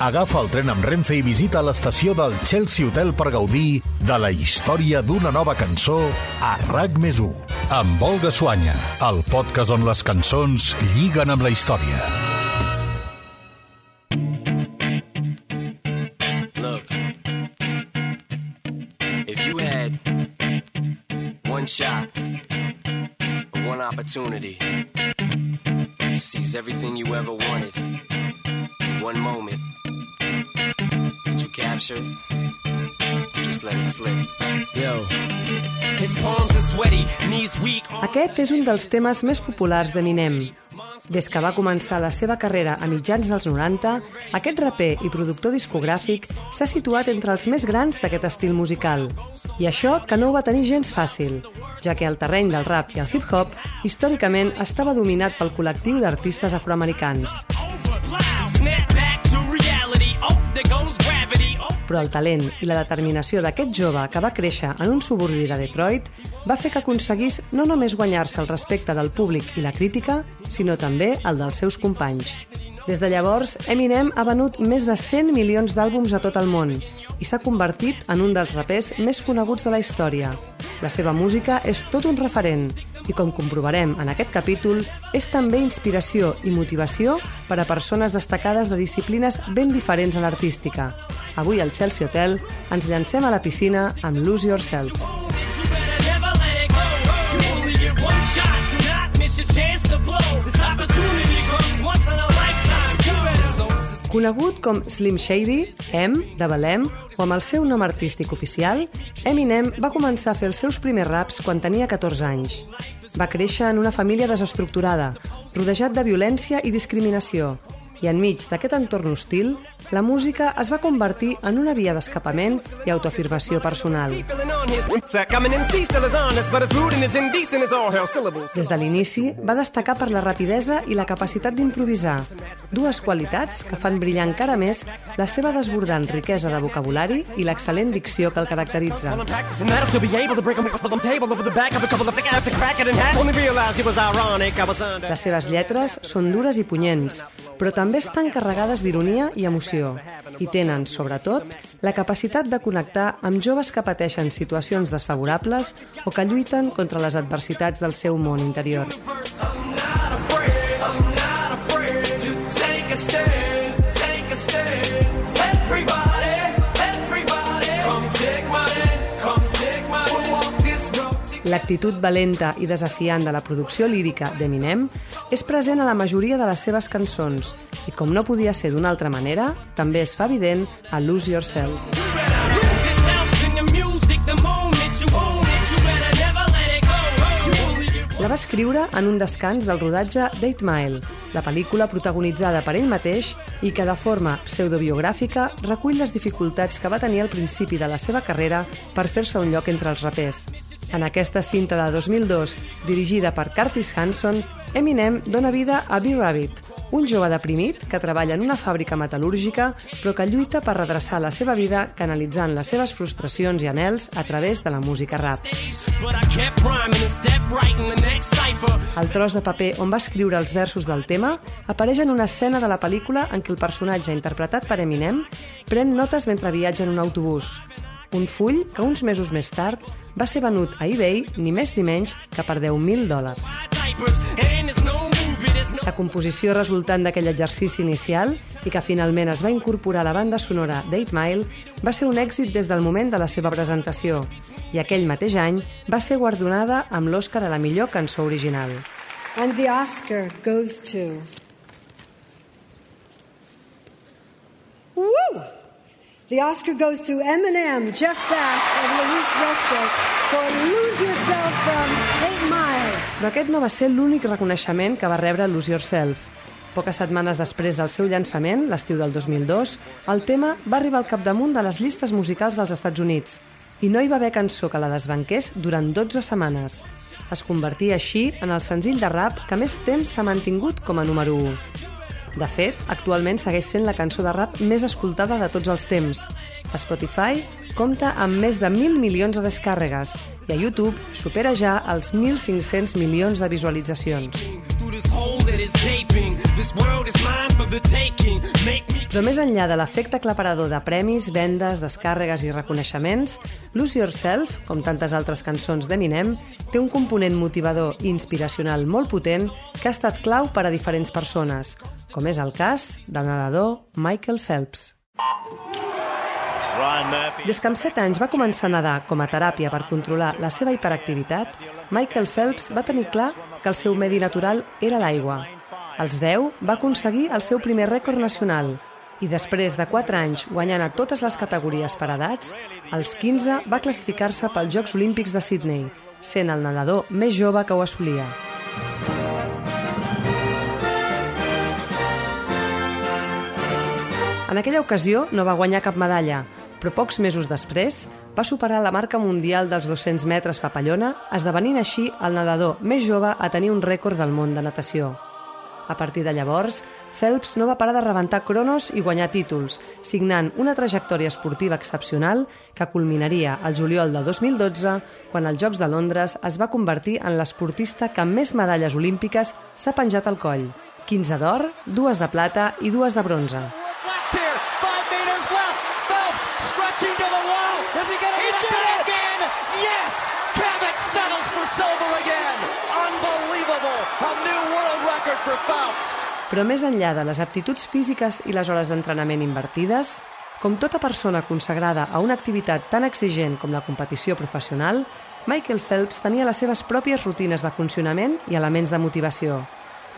Agafa el tren amb Renfe i visita l'estació del Chelsea Hotel per gaudir de la història d'una nova cançó a RAC més 1. Amb Olga Suanya, el podcast on les cançons lliguen amb la història. Look, if you had one shot, one opportunity to seize everything you ever wanted in one moment, weak. Aquest és un dels temes més populars d'Eminem. Des que va començar la seva carrera a mitjans dels 90, aquest raper i productor discogràfic s'ha situat entre els més grans d'aquest estil musical. I això que no ho va tenir gens fàcil, ja que el terreny del rap i el hip-hop històricament estava dominat pel col·lectiu d'artistes afroamericans. Però el talent i la determinació d'aquest jove que va créixer en un suburbi de Detroit va fer que aconseguís no només guanyar-se el respecte del públic i la crítica, sinó també el dels seus companys. Des de llavors, Eminem ha venut més de 100 milions d'àlbums a tot el món i s'ha convertit en un dels rapers més coneguts de la història. La seva música és tot un referent i, com comprovarem en aquest capítol, és també inspiració i motivació per a persones destacades de disciplines ben diferents a l'artística. Avui al Chelsea Hotel ens llancem a la piscina amb Lose Yourself. Conegut com Slim Shady, M, de Belém, o amb el seu nom artístic oficial, Eminem va començar a fer els seus primers raps quan tenia 14 anys. Va créixer en una família desestructurada, rodejat de violència i discriminació, i enmig d'aquest entorn hostil, la música es va convertir en una via d'escapament i autoafirmació personal. Des de l'inici, va destacar per la rapidesa i la capacitat d'improvisar, dues qualitats que fan brillar encara més la seva desbordant riquesa de vocabulari i l'excel·lent dicció que el caracteritza. Les seves lletres són dures i punyents, però també estan carregades d'ironia i emoció i tenen, sobretot, la capacitat de connectar amb joves que pateixen situacions desfavorables o que lluiten contra les adversitats del seu món interior. L'actitud valenta i desafiant de la producció lírica d'Eminem és present a la majoria de les seves cançons i, com no podia ser d'una altra manera, també es fa evident a Lose Yourself. La va escriure en un descans del rodatge d'Eight Mile, la pel·lícula protagonitzada per ell mateix i que de forma pseudobiogràfica recull les dificultats que va tenir al principi de la seva carrera per fer-se un lloc entre els rapers. En aquesta cinta de 2002, dirigida per Curtis Hanson, Eminem dona vida a B-Rabbit, un jove deprimit que treballa en una fàbrica metal·lúrgica però que lluita per redreçar la seva vida canalitzant les seves frustracions i anels a través de la música rap. El tros de paper on va escriure els versos del tema apareix en una escena de la pel·lícula en què el personatge interpretat per Eminem pren notes mentre viatja en un autobús. Un full que uns mesos més tard va ser venut a eBay ni més ni menys que per 10.000 dòlars. La composició resultant d'aquell exercici inicial i que finalment es va incorporar a la banda sonora d'Eight Mile va ser un èxit des del moment de la seva presentació i aquell mateix any va ser guardonada amb l'Oscar a la millor cançó original. And the Oscar goes to. Woo! The Oscar goes to Eminem, Jeff Bass, and Luis Resto for Lose Yourself from 8 Mile. Però aquest no va ser l'únic reconeixement que va rebre Lose Yourself. Poques setmanes després del seu llançament, l'estiu del 2002, el tema va arribar al capdamunt de les llistes musicals dels Estats Units i no hi va haver cançó que la desbanqués durant 12 setmanes. Es convertia així en el senzill de rap que més temps s'ha mantingut com a número 1. De fet, actualment segueix sent la cançó de rap més escoltada de tots els temps. A Spotify compta amb més de 1.000 milions de descàrregues i a YouTube supera ja els 1.500 milions de visualitzacions. Però més enllà de l'efecte aclaparador de premis, vendes, descàrregues i reconeixements, Lose Yourself, com tantes altres cançons d'Eminem, té un component motivador i inspiracional molt potent que ha estat clau per a diferents persones, com és el cas del nedador Michael Phelps. Des que amb 7 anys va començar a nedar com a teràpia per controlar la seva hiperactivitat, Michael Phelps va tenir clar que el seu medi natural era l'aigua. Als 10 va aconseguir el seu primer rècord nacional i després de 4 anys guanyant a totes les categories per edats, als 15 va classificar-se pels Jocs Olímpics de Sydney, sent el nedador més jove que ho assolia. En aquella ocasió no va guanyar cap medalla, però pocs mesos després va superar la marca mundial dels 200 metres papallona, esdevenint així el nedador més jove a tenir un rècord del món de natació. A partir de llavors, Phelps no va parar de rebentar cronos i guanyar títols, signant una trajectòria esportiva excepcional que culminaria el juliol del 2012, quan als Jocs de Londres es va convertir en l'esportista que amb més medalles olímpiques s'ha penjat al coll. 15 d'or, dues de plata i dues de bronze. Però més enllà de les aptituds físiques i les hores d'entrenament invertides, com tota persona consagrada a una activitat tan exigent com la competició professional, Michael Phelps tenia les seves pròpies rutines de funcionament i elements de motivació.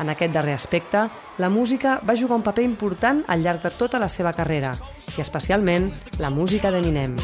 En aquest darrer aspecte, la música va jugar un paper important al llarg de tota la seva carrera, i especialment la música d'Eminem.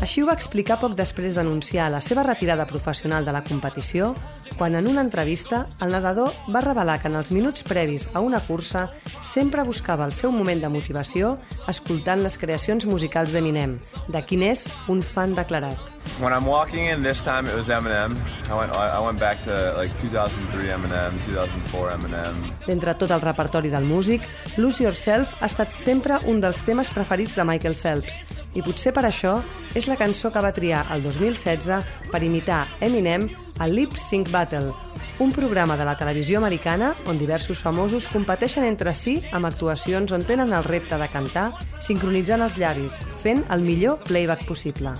Així ho va explicar poc després d'anunciar la seva retirada professional de la competició, quan en una entrevista el nedador va revelar que en els minuts previs a una cursa sempre buscava el seu moment de motivació escoltant les creacions musicals d'Eminem, de quin és un fan declarat. When I'm walking in this time, it was Eminem. I went I went back to like 2003 Eminem, 2004 Eminem. D'entre tot el repertori del músic, Lose Yourself ha estat sempre un dels temes preferits de Michael Phelps i potser per això és la cançó que va triar el 2016 per imitar Eminem al Lip Sync Battle, un programa de la televisió americana on diversos famosos competeixen entre si amb actuacions on tenen el repte de cantar sincronitzant els llavis, fent el millor playback possible.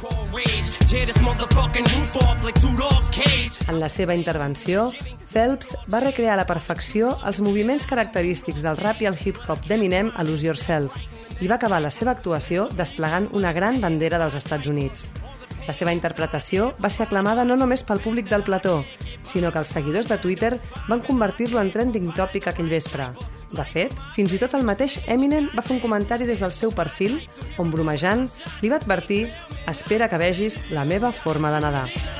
En la seva intervenció, Phelps va recrear a la perfecció els moviments característics del rap i el hip-hop d'Eminem a Lose Yourself i va acabar la seva actuació desplegant una gran bandera dels Estats Units. La seva interpretació va ser aclamada no només pel públic del plató, sinó que els seguidors de Twitter van convertir-lo en trending topic aquell vespre. De fet, fins i tot el mateix Eminem va fer un comentari des del seu perfil on, bromejant, li va advertir «Espera que vegis la meva forma de nedar».